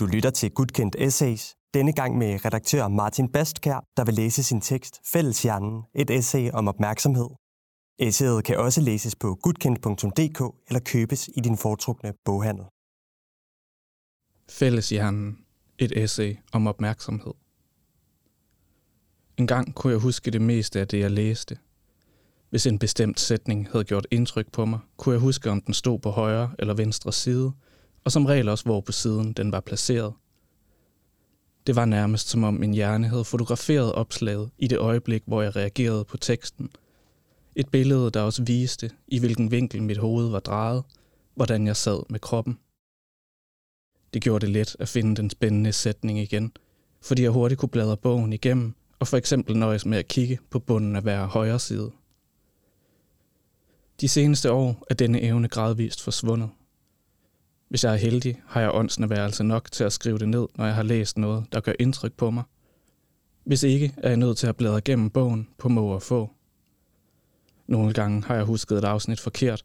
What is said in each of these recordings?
Du lytter til Gudkendt Essays, denne gang med redaktør Martin Bastkær, der vil læse sin tekst Fælleshjernen, et essay om opmærksomhed. Essayet kan også læses på gudkendt.dk eller købes i din foretrukne boghandel. Fælleshjernen, et essay om opmærksomhed. En gang kunne jeg huske det meste af det, jeg læste. Hvis en bestemt sætning havde gjort indtryk på mig, kunne jeg huske, om den stod på højre eller venstre side – og som regel også hvor på siden den var placeret. Det var nærmest som om min hjerne havde fotograferet opslaget i det øjeblik, hvor jeg reagerede på teksten. Et billede, der også viste, i hvilken vinkel mit hoved var drejet, hvordan jeg sad med kroppen. Det gjorde det let at finde den spændende sætning igen, fordi jeg hurtigt kunne bladre bogen igennem og for eksempel nøjes med at kigge på bunden af hver højre side. De seneste år er denne evne gradvist forsvundet. Hvis jeg er heldig, har jeg åndsnærværelse nok til at skrive det ned, når jeg har læst noget, der gør indtryk på mig. Hvis ikke, er jeg nødt til at bladre gennem bogen på må og få. Nogle gange har jeg husket et afsnit forkert.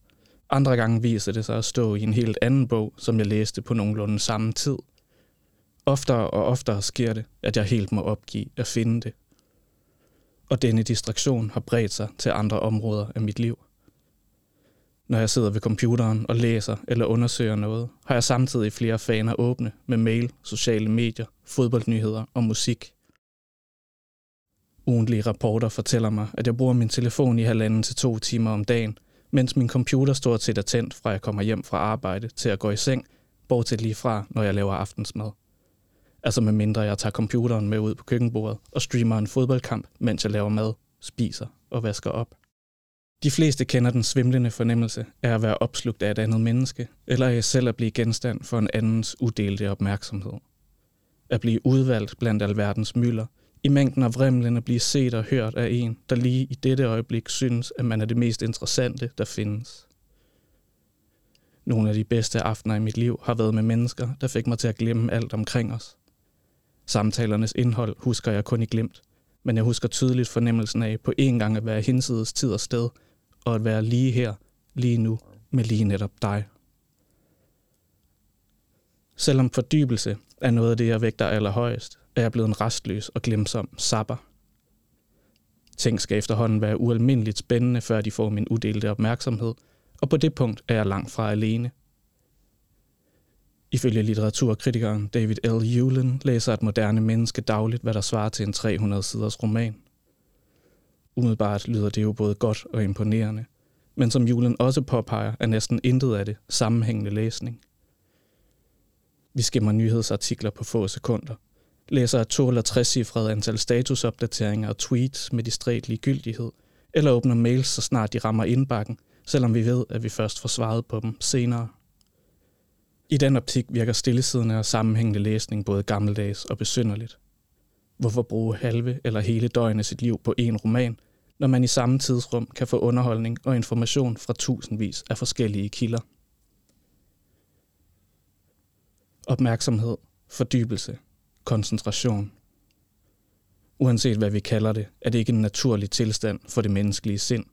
Andre gange viser det sig at stå i en helt anden bog, som jeg læste på nogenlunde samme tid. Oftere og oftere sker det, at jeg helt må opgive at finde det. Og denne distraktion har bredt sig til andre områder af mit liv. Når jeg sidder ved computeren og læser eller undersøger noget, har jeg samtidig flere faner åbne med mail, sociale medier, fodboldnyheder og musik. Ugentlige rapporter fortæller mig, at jeg bruger min telefon i halvanden til to timer om dagen, mens min computer stort set er tændt fra jeg kommer hjem fra arbejde til at gå i seng, bortset lige fra, når jeg laver aftensmad. Altså med mindre jeg tager computeren med ud på køkkenbordet og streamer en fodboldkamp, mens jeg laver mad, spiser og vasker op. De fleste kender den svimlende fornemmelse af at være opslugt af et andet menneske, eller af selv at blive genstand for en andens udelte opmærksomhed. At blive udvalgt blandt alverdens mylder, i mængden af vrimlen at blive set og hørt af en, der lige i dette øjeblik synes, at man er det mest interessante, der findes. Nogle af de bedste aftener i mit liv har været med mennesker, der fik mig til at glemme alt omkring os. Samtalernes indhold husker jeg kun i glemt, men jeg husker tydeligt fornemmelsen af på en gang at være hinsides tid og sted – og at være lige her, lige nu, med lige netop dig. Selvom fordybelse er noget af det, jeg vægter allerhøjest, er jeg blevet en restløs og glemsom sapper. Ting skal efterhånden være ualmindeligt spændende, før de får min uddelte opmærksomhed, og på det punkt er jeg langt fra alene. Ifølge litteraturkritikeren David L. Hewlin læser et moderne menneske dagligt, hvad der svarer til en 300-siders roman. Umiddelbart lyder det jo både godt og imponerende, men som julen også påpeger, er næsten intet af det sammenhængende læsning. Vi skimmer nyhedsartikler på få sekunder, læser et to- eller trecifret antal statusopdateringer og tweets med distræt ligegyldighed, eller åbner mails, så snart de rammer indbakken, selvom vi ved, at vi først får svaret på dem senere. I den optik virker stillesiddende og sammenhængende læsning både gammeldags og besynderligt. Hvorfor bruge halve eller hele døgnet af sit liv på én roman, når man i samme tidsrum kan få underholdning og information fra tusindvis af forskellige kilder? Opmærksomhed, fordybelse, koncentration. Uanset hvad vi kalder det, er det ikke en naturlig tilstand for det menneskelige sind.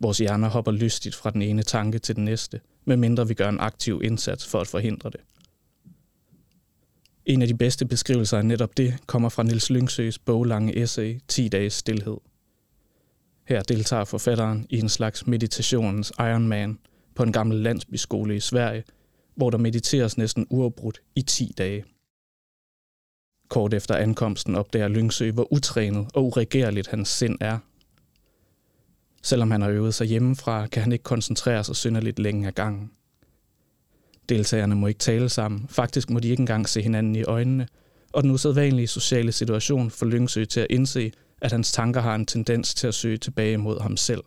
Vores hjerner hopper lystigt fra den ene tanke til den næste, medmindre vi gør en aktiv indsats for at forhindre det. En af de bedste beskrivelser af netop det kommer fra Nils Lyngsøs boglange essay 10 dages stillhed. Her deltager forfatteren i en slags meditationens Ironman på en gammel landsbyskole i Sverige, hvor der mediteres næsten uafbrudt i 10 dage. Kort efter ankomsten opdager Lyngsø, hvor utrænet og uregerligt hans sind er. Selvom han har øvet sig hjemmefra, kan han ikke koncentrere sig synderligt længe ad gangen. Deltagerne må ikke tale sammen. Faktisk må de ikke engang se hinanden i øjnene. Og den usædvanlige sociale situation får Lyngsø til at indse, at hans tanker har en tendens til at søge tilbage mod ham selv.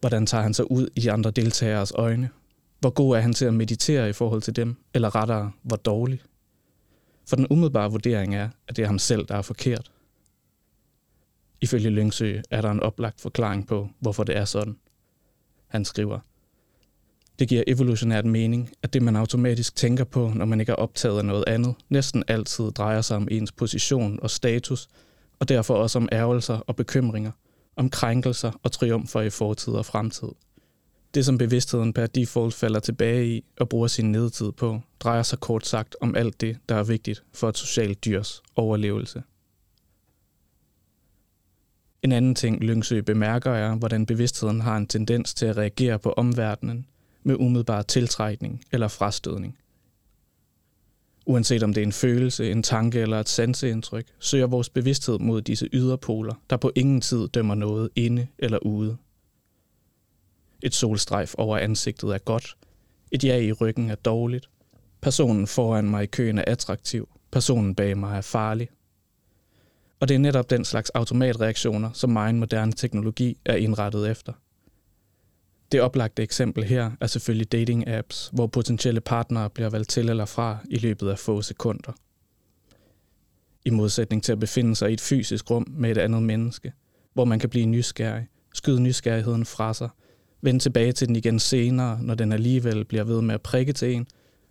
Hvordan tager han sig ud i andre deltageres øjne? Hvor god er han til at meditere i forhold til dem? Eller rettere, hvor dårlig? For den umiddelbare vurdering er, at det er ham selv, der er forkert. Ifølge Lyngsø er der en oplagt forklaring på, hvorfor det er sådan. Han skriver – det giver evolutionært mening, at det man automatisk tænker på, når man ikke er optaget af noget andet, næsten altid drejer sig om ens position og status, og derfor også om ærgelser og bekymringer, om krænkelser og triumfer i fortid og fremtid. Det, som bevidstheden per default falder tilbage i og bruger sin nedtid på, drejer sig kort sagt om alt det, der er vigtigt for et socialt dyrs overlevelse. En anden ting, Lyngsø bemærker, er, hvordan bevidstheden har en tendens til at reagere på omverdenen med umiddelbar tiltrækning eller frastødning. Uanset om det er en følelse, en tanke eller et sanseindtryk, søger vores bevidsthed mod disse yderpoler, der på ingen tid dømmer noget inde eller ude. Et solstrejf over ansigtet er godt, et ja i ryggen er dårligt, personen foran mig i køen er attraktiv, personen bag mig er farlig. Og det er netop den slags automatreaktioner, som meget moderne teknologi er indrettet efter. Det oplagte eksempel her er selvfølgelig dating-apps, hvor potentielle partnere bliver valgt til eller fra i løbet af få sekunder. I modsætning til at befinde sig i et fysisk rum med et andet menneske, hvor man kan blive nysgerrig, skyde nysgerrigheden fra sig, vende tilbage til den igen senere, når den alligevel bliver ved med at prikke til en,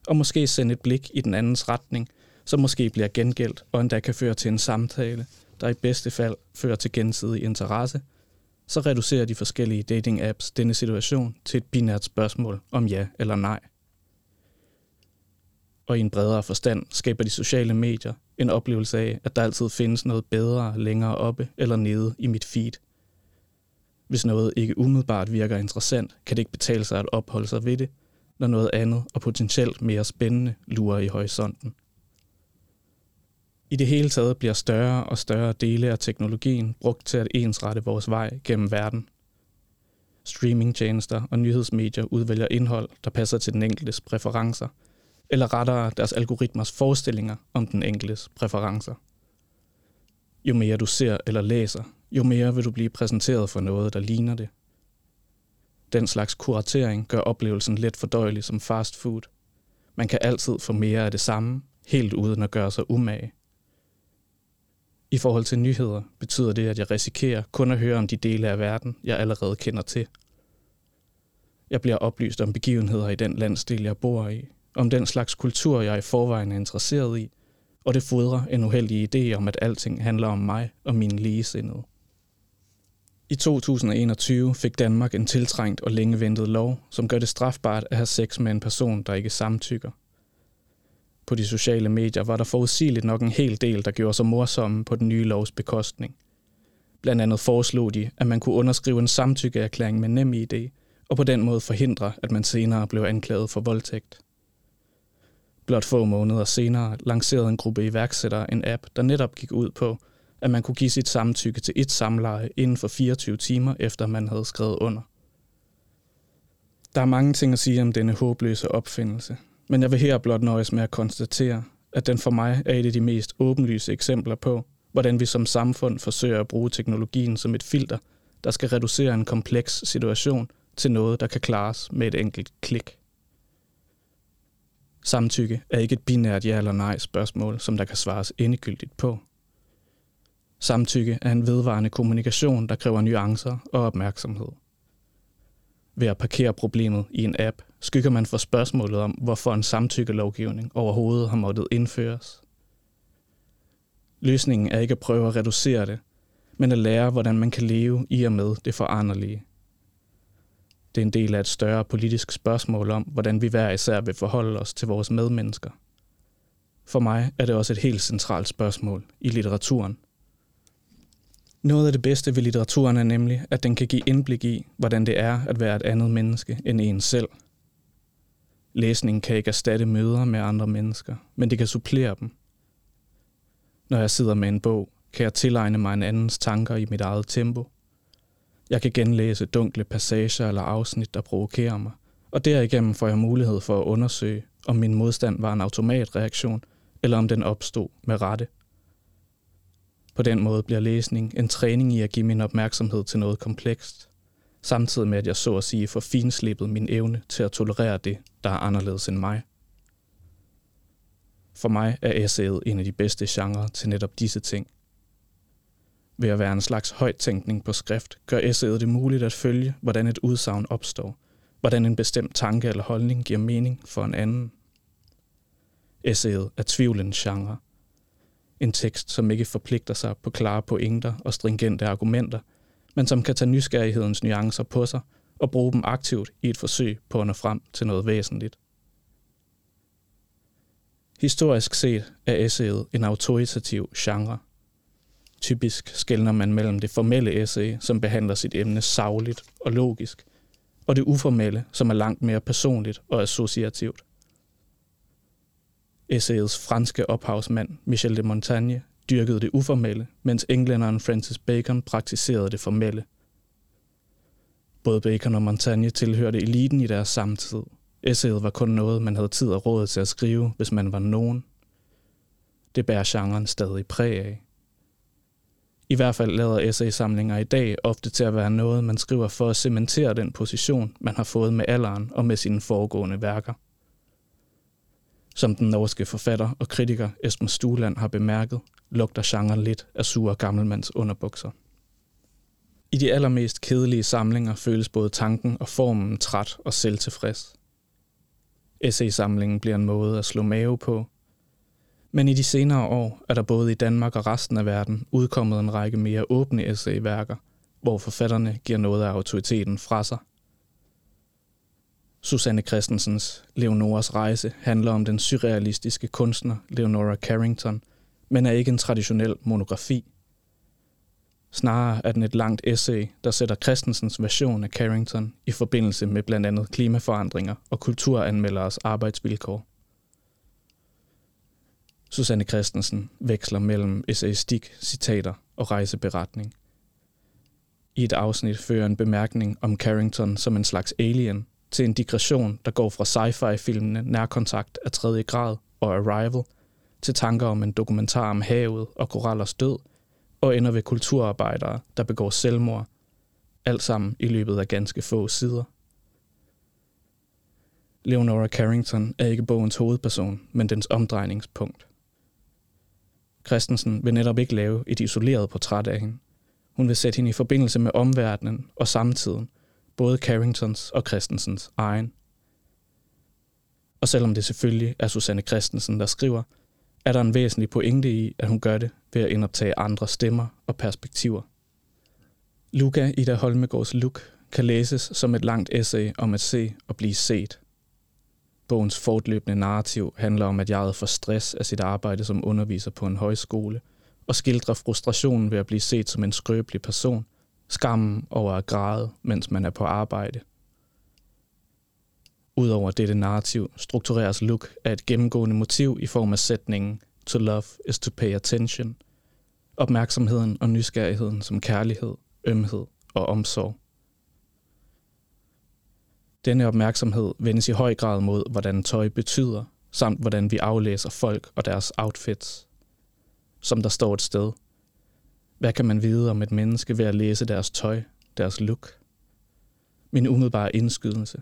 og måske sende et blik i den andens retning, som måske bliver gengældt og endda kan føre til en samtale, der i bedste fald fører til gensidig interesse – så reducerer de forskellige dating-apps denne situation til et binært spørgsmål om ja eller nej. Og i en bredere forstand skaber de sociale medier en oplevelse af, at der altid findes noget bedre længere oppe eller nede i mit feed. Hvis noget ikke umiddelbart virker interessant, kan det ikke betale sig at opholde sig ved det, når noget andet og potentielt mere spændende lurer i horisonten. I det hele taget bliver større og større dele af teknologien brugt til at ensrette vores vej gennem verden. Streamingtjenester og nyhedsmedier udvælger indhold, der passer til den enkeltes præferencer, eller rettere deres algoritmers forestillinger om den enkeltes præferencer. Jo mere du ser eller læser, jo mere vil du blive præsenteret for noget, der ligner det. Den slags kuratering gør oplevelsen let fordøjelig som fast food. Man kan altid få mere af det samme, helt uden at gøre sig umage. I forhold til nyheder betyder det, at jeg risikerer kun at høre om de dele af verden, jeg allerede kender til. Jeg bliver oplyst om begivenheder i den landsdel, jeg bor i, om den slags kultur, jeg i forvejen er interesseret i, og det fodrer en uheldig idé om, at alting handler om mig og mine ligesindede. I 2021 fik Danmark en tiltrængt og længe ventet lov, som gør det strafbart at have sex med en person, der ikke samtykker på de sociale medier var der forudsigeligt nok en hel del, der gjorde sig morsomme på den nye lovs bekostning. Blandt andet foreslog de, at man kunne underskrive en samtykkeerklæring med nem idé, og på den måde forhindre, at man senere blev anklaget for voldtægt. Blot få måneder senere lancerede en gruppe iværksættere en app, der netop gik ud på, at man kunne give sit samtykke til et samleje inden for 24 timer, efter man havde skrevet under. Der er mange ting at sige om denne håbløse opfindelse, men jeg vil her blot nøjes med at konstatere, at den for mig er et af de mest åbenlyse eksempler på, hvordan vi som samfund forsøger at bruge teknologien som et filter, der skal reducere en kompleks situation til noget, der kan klares med et enkelt klik. Samtykke er ikke et binært ja eller nej spørgsmål, som der kan svares endegyldigt på. Samtykke er en vedvarende kommunikation, der kræver nuancer og opmærksomhed. Ved at parkere problemet i en app, skygger man for spørgsmålet om, hvorfor en samtykkelovgivning overhovedet har måttet indføres. Løsningen er ikke at prøve at reducere det, men at lære, hvordan man kan leve i og med det foranderlige. Det er en del af et større politisk spørgsmål om, hvordan vi hver især vil forholde os til vores medmennesker. For mig er det også et helt centralt spørgsmål i litteraturen – noget af det bedste ved litteraturen er nemlig, at den kan give indblik i, hvordan det er at være et andet menneske end en selv. Læsningen kan ikke erstatte møder med andre mennesker, men det kan supplere dem. Når jeg sidder med en bog, kan jeg tilegne mig en andens tanker i mit eget tempo. Jeg kan genlæse dunkle passager eller afsnit, der provokerer mig, og derigennem får jeg mulighed for at undersøge, om min modstand var en automatreaktion, eller om den opstod med rette. På den måde bliver læsning en træning i at give min opmærksomhed til noget komplekst, samtidig med at jeg så at sige får finslippet min evne til at tolerere det, der er anderledes end mig. For mig er essayet en af de bedste genrer til netop disse ting. Ved at være en slags højtænkning på skrift, gør essayet det muligt at følge, hvordan et udsagn opstår, hvordan en bestemt tanke eller holdning giver mening for en anden. Essayet er tvivlens genre – en tekst, som ikke forpligter sig på klare pointer og stringente argumenter, men som kan tage nysgerrighedens nuancer på sig og bruge dem aktivt i et forsøg på at nå frem til noget væsentligt. Historisk set er essayet en autoritativ genre. Typisk skældner man mellem det formelle essay, som behandler sit emne savligt og logisk, og det uformelle, som er langt mere personligt og associativt. Essayets franske ophavsmand Michel de Montaigne dyrkede det uformelle, mens englænderen Francis Bacon praktiserede det formelle. Både Bacon og Montaigne tilhørte eliten i deres samtid. Essayet var kun noget, man havde tid og råd til at skrive, hvis man var nogen. Det bærer genren stadig præg af. I hvert fald lader essaysamlinger i dag ofte til at være noget, man skriver for at cementere den position, man har fået med alderen og med sine foregående værker. Som den norske forfatter og kritiker Esben Stuland har bemærket, lugter genren lidt af sure gammelmands underbukser. I de allermest kedelige samlinger føles både tanken og formen træt og selvtilfreds. Essaysamlingen bliver en måde at slå mave på, men i de senere år er der både i Danmark og resten af verden udkommet en række mere åbne essayværker, hvor forfatterne giver noget af autoriteten fra sig. Susanne Christensens Leonoras rejse handler om den surrealistiske kunstner Leonora Carrington, men er ikke en traditionel monografi. Snarere er den et langt essay, der sætter Christensens version af Carrington i forbindelse med blandt andet klimaforandringer og kulturanmelderes arbejdsvilkår. Susanne Christensen veksler mellem essayistik, citater og rejseberetning. I et afsnit fører en bemærkning om Carrington som en slags alien til en digression, der går fra sci-fi-filmene Nærkontakt af tredje grad og Arrival til tanker om en dokumentar om havet og korallers død, og ender ved kulturarbejdere, der begår selvmord, alt sammen i løbet af ganske få sider. Leonora Carrington er ikke bogens hovedperson, men dens omdrejningspunkt. Christensen vil netop ikke lave et isoleret portræt af hende. Hun vil sætte hende i forbindelse med omverdenen og samtiden, både Carringtons og Christensens egen. Og selvom det selvfølgelig er Susanne Christensen, der skriver, er der en væsentlig pointe i, at hun gør det ved at indoptage andre stemmer og perspektiver. Luca Ida Holmegårds Luk kan læses som et langt essay om at se og blive set. Bogens fortløbende narrativ handler om, at jeg får stress af sit arbejde som underviser på en højskole, og skildrer frustrationen ved at blive set som en skrøbelig person, skammen over at græde, mens man er på arbejde. Udover dette narrativ struktureres Luke af et gennemgående motiv i form af sætningen To love is to pay attention, opmærksomheden og nysgerrigheden som kærlighed, ømhed og omsorg. Denne opmærksomhed vendes i høj grad mod, hvordan tøj betyder, samt hvordan vi aflæser folk og deres outfits. Som der står et sted. Hvad kan man vide om et menneske ved at læse deres tøj, deres look? Min umiddelbare indskydelse.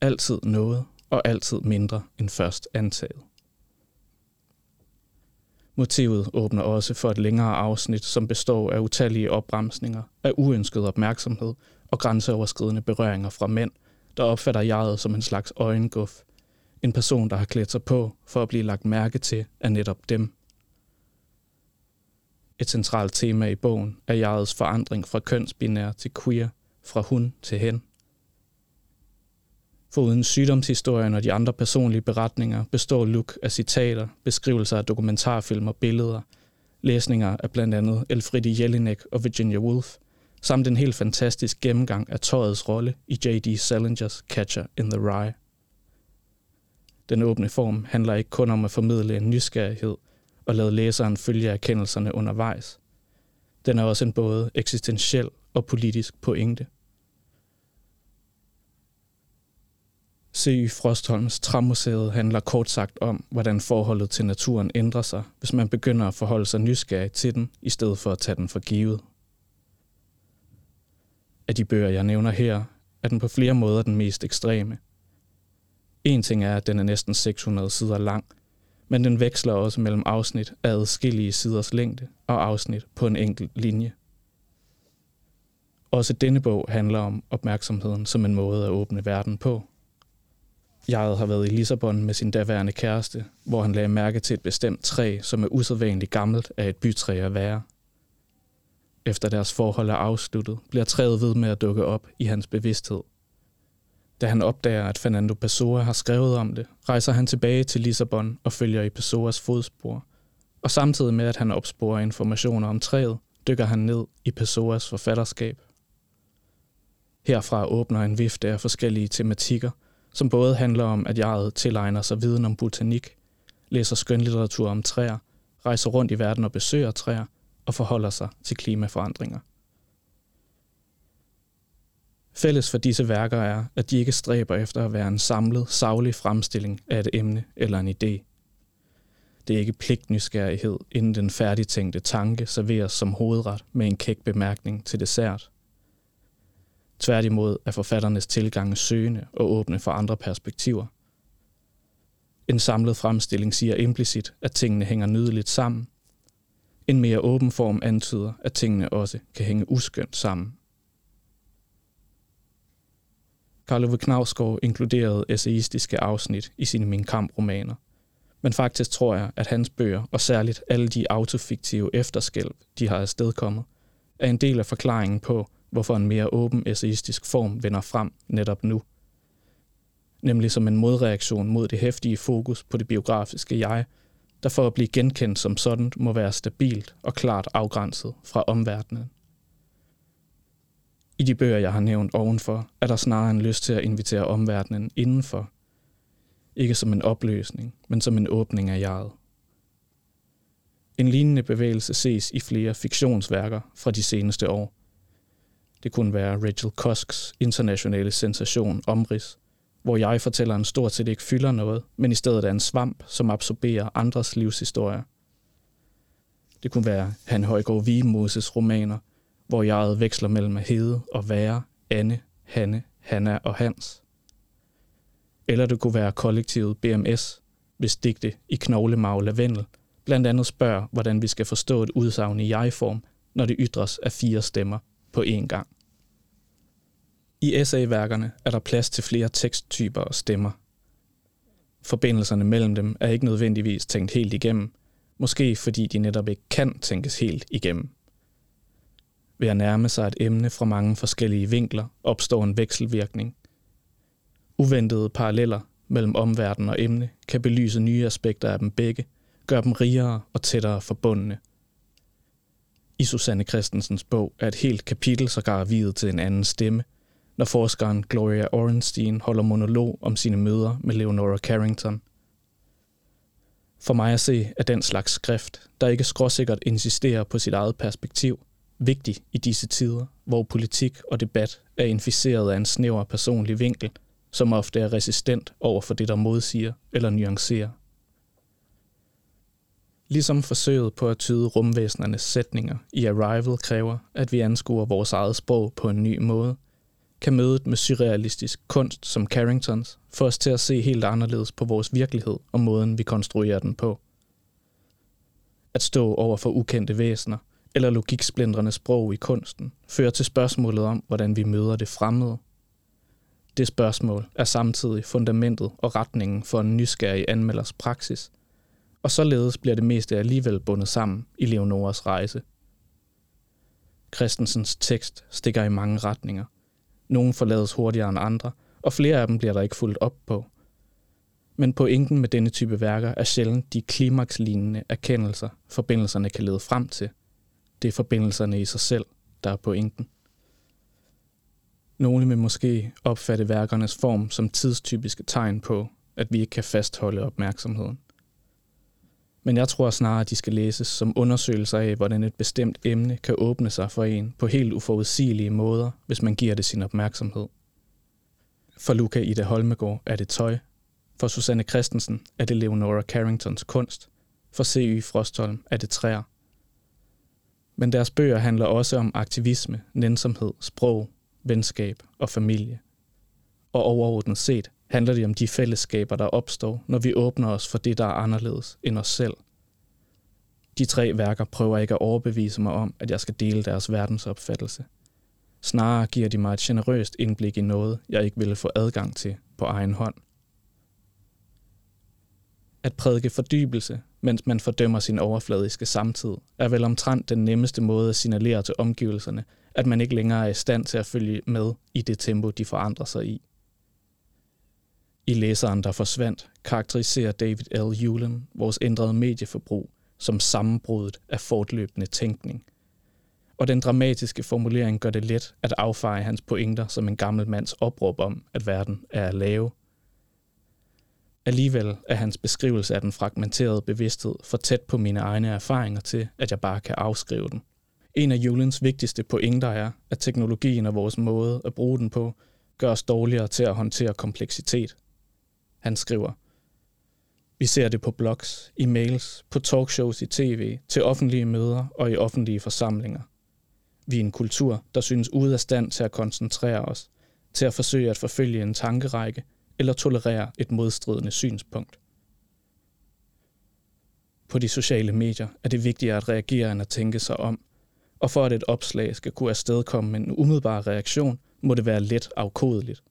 Altid noget, og altid mindre end først antaget. Motivet åbner også for et længere afsnit, som består af utallige opbremsninger, af uønsket opmærksomhed og grænseoverskridende berøringer fra mænd – der opfatter jeget som en slags øjenguff. En person, der har klædt sig på for at blive lagt mærke til af netop dem. Et centralt tema i bogen er jegets forandring fra kønsbinær til queer, fra hun til hen. Foruden sygdomshistorien og de andre personlige beretninger består Luke af citater, beskrivelser af dokumentarfilm og billeder, læsninger af blandt andet Elfriede Jelinek og Virginia Woolf – samt en helt fantastisk gennemgang af tøjets rolle i J.D. Salingers Catcher in the Rye. Den åbne form handler ikke kun om at formidle en nysgerrighed og lade læseren følge erkendelserne undervejs. Den er også en både eksistentiel og politisk pointe. C.Y. Frostholms Trammuseet handler kort sagt om, hvordan forholdet til naturen ændrer sig, hvis man begynder at forholde sig nysgerrig til den, i stedet for at tage den for givet. Af de bøger, jeg nævner her, er den på flere måder den mest ekstreme. En ting er, at den er næsten 600 sider lang, men den veksler også mellem afsnit af adskillige siders længde og afsnit på en enkelt linje. Også denne bog handler om opmærksomheden som en måde at åbne verden på. Jeg har været i Lissabon med sin daværende kæreste, hvor han lagde mærke til et bestemt træ, som er usædvanligt gammelt af et bytræ at være – efter deres forhold er afsluttet, bliver træet ved med at dukke op i hans bevidsthed. Da han opdager, at Fernando Pessoa har skrevet om det, rejser han tilbage til Lissabon og følger i Pessoas fodspor. Og samtidig med, at han opsporer informationer om træet, dykker han ned i Pessoas forfatterskab. Herfra åbner en vifte af forskellige tematikker, som både handler om, at jeg tilegner sig viden om botanik, læser skønlitteratur om træer, rejser rundt i verden og besøger træer og forholder sig til klimaforandringer. Fælles for disse værker er, at de ikke stræber efter at være en samlet, savlig fremstilling af et emne eller en idé. Det er ikke pligtnysgerrighed, inden den færdigtænkte tanke serveres som hovedret med en kæk bemærkning til dessert. Tværtimod er forfatternes tilgang søgende og åbne for andre perspektiver. En samlet fremstilling siger implicit, at tingene hænger nydeligt sammen. En mere åben form antyder, at tingene også kan hænge uskønt sammen. Karl Ove Knavsgaard inkluderede essayistiske afsnit i sine Min Kamp-romaner. Men faktisk tror jeg, at hans bøger, og særligt alle de autofiktive efterskælv, de har afstedkommet, er en del af forklaringen på, hvorfor en mere åben essayistisk form vender frem netop nu. Nemlig som en modreaktion mod det hæftige fokus på det biografiske jeg, der for at blive genkendt som sådan må være stabilt og klart afgrænset fra omverdenen. I de bøger, jeg har nævnt ovenfor, er der snarere en lyst til at invitere omverdenen indenfor. Ikke som en opløsning, men som en åbning af jeget. En lignende bevægelse ses i flere fiktionsværker fra de seneste år. Det kunne være Rachel Kosks internationale sensation Omris, hvor jeg fortæller en stort set ikke fylder noget, men i stedet er en svamp, som absorberer andres livshistorier. Det kunne være Han Højgaard Vimoses romaner, hvor jeg veksler mellem hede og være, Anne, Hanne, Hanna og Hans. Eller det kunne være kollektivet BMS, hvis digte i knoglemag lavendel blandt andet spørger, hvordan vi skal forstå et udsagn i jeg-form, når det ytres af fire stemmer på én gang. I essayværkerne er der plads til flere teksttyper og stemmer. Forbindelserne mellem dem er ikke nødvendigvis tænkt helt igennem, måske fordi de netop ikke kan tænkes helt igennem. Ved at nærme sig et emne fra mange forskellige vinkler opstår en vekselvirkning. Uventede paralleller mellem omverden og emne kan belyse nye aspekter af dem begge, gøre dem rigere og tættere forbundne. I Susanne Christensens bog er et helt kapitel sågar videt til en anden stemme, når forskeren Gloria Orenstein holder monolog om sine møder med Leonora Carrington. For mig at se er den slags skrift, der ikke skråsikkert insisterer på sit eget perspektiv, vigtig i disse tider, hvor politik og debat er inficeret af en snæver personlig vinkel, som ofte er resistent over for det, der modsiger eller nuancerer. Ligesom forsøget på at tyde rumvæsenernes sætninger i Arrival kræver, at vi anskuer vores eget sprog på en ny måde, kan mødet med surrealistisk kunst som Carringtons få os til at se helt anderledes på vores virkelighed og måden, vi konstruerer den på. At stå over for ukendte væsener eller logiksplindrende sprog i kunsten fører til spørgsmålet om, hvordan vi møder det fremmede. Det spørgsmål er samtidig fundamentet og retningen for en nysgerrig anmelders praksis, og således bliver det meste alligevel bundet sammen i Leonoras rejse. Christensens tekst stikker i mange retninger. Nogle forlades hurtigere end andre, og flere af dem bliver der ikke fuldt op på. Men pointen med denne type værker er sjældent de klimakslignende erkendelser, forbindelserne kan lede frem til. Det er forbindelserne i sig selv, der er pointen. Nogle vil måske opfatte værkernes form som tidstypiske tegn på, at vi ikke kan fastholde opmærksomheden. Men jeg tror snarere, at de skal læses som undersøgelser af, hvordan et bestemt emne kan åbne sig for en på helt uforudsigelige måder, hvis man giver det sin opmærksomhed. For Luca Ida Holmegård er det tøj. For Susanne Christensen er det Leonora Carringtons kunst. For C.Y. Frostholm er det træer. Men deres bøger handler også om aktivisme, nænsomhed, sprog, venskab og familie. Og overordnet set handler det om de fællesskaber, der opstår, når vi åbner os for det, der er anderledes end os selv. De tre værker prøver ikke at overbevise mig om, at jeg skal dele deres verdensopfattelse. Snarere giver de mig et generøst indblik i noget, jeg ikke ville få adgang til på egen hånd. At prædike fordybelse, mens man fordømmer sin overfladiske samtid, er vel omtrent den nemmeste måde at signalere til omgivelserne, at man ikke længere er i stand til at følge med i det tempo, de forandrer sig i. I læseren, der forsvandt, karakteriserer David L. Hewlin vores ændrede medieforbrug som sammenbruddet af fortløbende tænkning. Og den dramatiske formulering gør det let at affeje hans pointer som en gammel mands opråb om, at verden er at lave. Alligevel er hans beskrivelse af den fragmenterede bevidsthed for tæt på mine egne erfaringer til, at jeg bare kan afskrive den. En af Julens vigtigste pointer er, at teknologien og vores måde at bruge den på gør os dårligere til at håndtere kompleksitet. Han skriver, vi ser det på blogs, i mails, på talkshows i tv, til offentlige møder og i offentlige forsamlinger. Vi er en kultur, der synes ude af stand til at koncentrere os, til at forsøge at forfølge en tankerække eller tolerere et modstridende synspunkt. På de sociale medier er det vigtigere at reagere end at tænke sig om, og for at et opslag skal kunne afstedkomme en umiddelbar reaktion, må det være let afkodeligt.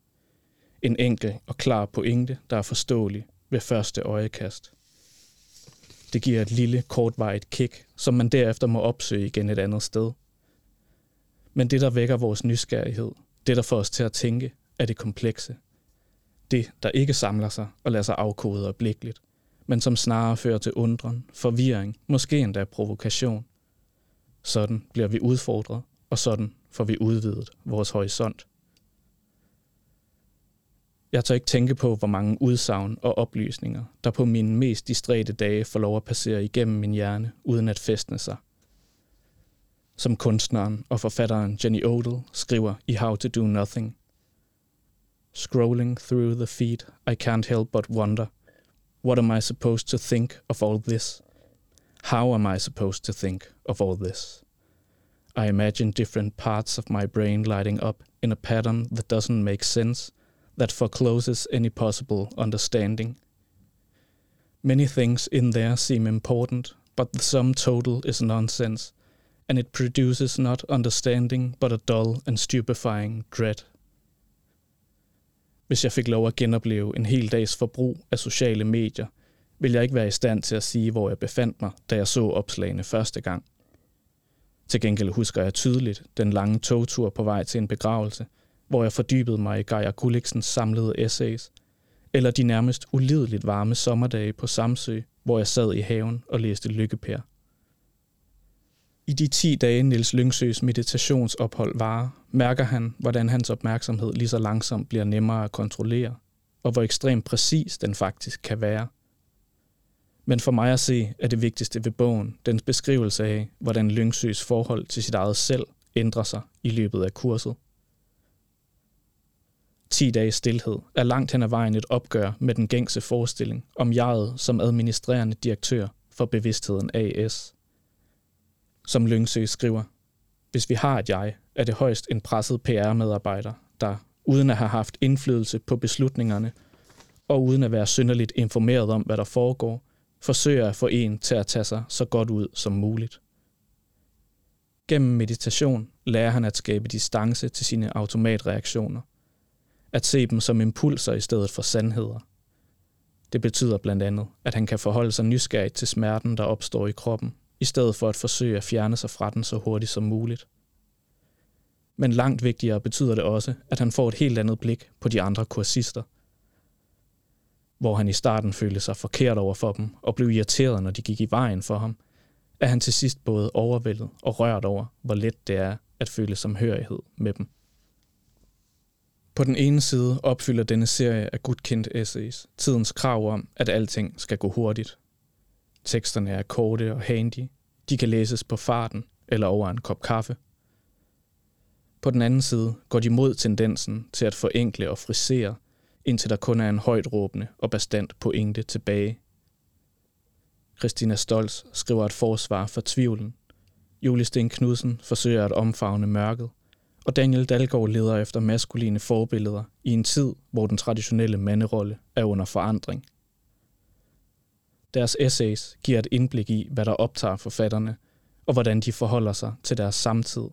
En enkel og klar pointe, der er forståelig ved første øjekast. Det giver et lille, kortvarigt kick, som man derefter må opsøge igen et andet sted. Men det, der vækker vores nysgerrighed, det, der får os til at tænke, er det komplekse. Det, der ikke samler sig og lader sig afkode øjeblikkeligt, men som snarere fører til undren, forvirring, måske endda provokation. Sådan bliver vi udfordret, og sådan får vi udvidet vores horisont. Jeg tør ikke tænke på, hvor mange udsagn og oplysninger, der på mine mest distræte dage får lov at passere igennem min hjerne, uden at festne sig. Som kunstneren og forfatteren Jenny Odell skriver i How to Do Nothing. Scrolling through the feed, I can't help but wonder, what am I supposed to think of all this? How am I supposed to think of all this? I imagine different parts of my brain lighting up in a pattern that doesn't make sense that forecloses any possible understanding. Many things in there seem important, but the sum total is nonsense, and it produces not understanding, but a dull and stupefying dread. Hvis jeg fik lov at genopleve en hel dags forbrug af sociale medier, ville jeg ikke være i stand til at sige, hvor jeg befandt mig, da jeg så opslagene første gang. Til gengæld husker jeg tydeligt den lange togtur på vej til en begravelse – hvor jeg fordybede mig i Geir Gulliksens samlede essays, eller de nærmest ulideligt varme sommerdage på Samsø, hvor jeg sad i haven og læste Lykkepær. I de 10 dage Nils Lyngsøs meditationsophold varer, mærker han, hvordan hans opmærksomhed lige så langsomt bliver nemmere at kontrollere, og hvor ekstremt præcis den faktisk kan være. Men for mig at se er det vigtigste ved bogen dens beskrivelse af, hvordan Lyngsøs forhold til sit eget selv ændrer sig i løbet af kurset. 10 dages stillhed er langt hen ad vejen et opgør med den gængse forestilling om jeget som administrerende direktør for bevidstheden AS. Som Lyngsø skriver, hvis vi har et jeg, er det højst en presset PR-medarbejder, der, uden at have haft indflydelse på beslutningerne, og uden at være synderligt informeret om, hvad der foregår, forsøger at få en til at tage sig så godt ud som muligt. Gennem meditation lærer han at skabe distance til sine automatreaktioner – at se dem som impulser i stedet for sandheder. Det betyder blandt andet, at han kan forholde sig nysgerrigt til smerten, der opstår i kroppen, i stedet for at forsøge at fjerne sig fra den så hurtigt som muligt. Men langt vigtigere betyder det også, at han får et helt andet blik på de andre kursister. Hvor han i starten følte sig forkert over for dem og blev irriteret, når de gik i vejen for ham, er han til sidst både overvældet og rørt over, hvor let det er at føle samhørighed med dem. På den ene side opfylder denne serie af gudkendte essays tidens krav om, at alting skal gå hurtigt. Teksterne er korte og handy. De kan læses på farten eller over en kop kaffe. På den anden side går de mod tendensen til at forenkle og frisere, indtil der kun er en højt råbende og bestandt pointe tilbage. Christina Stolz skriver et forsvar for tvivlen. Julie Sten Knudsen forsøger at omfavne mørket, og Daniel Dalgaard leder efter maskuline forbilleder i en tid, hvor den traditionelle manderolle er under forandring. Deres essays giver et indblik i, hvad der optager forfatterne, og hvordan de forholder sig til deres samtid.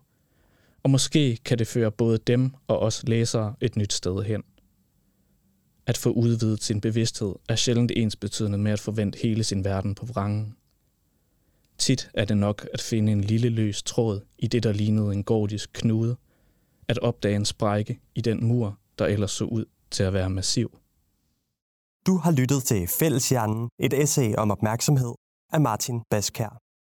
Og måske kan det føre både dem og os læsere et nyt sted hen. At få udvidet sin bevidsthed er sjældent ens betydende med at forvente hele sin verden på vrangen. Tit er det nok at finde en lille løs tråd i det, der lignede en gordisk knude, at opdage en sprække i den mur, der ellers så ud til at være massiv. Du har lyttet til Fælleshjernen, et essay om opmærksomhed af Martin Baskær.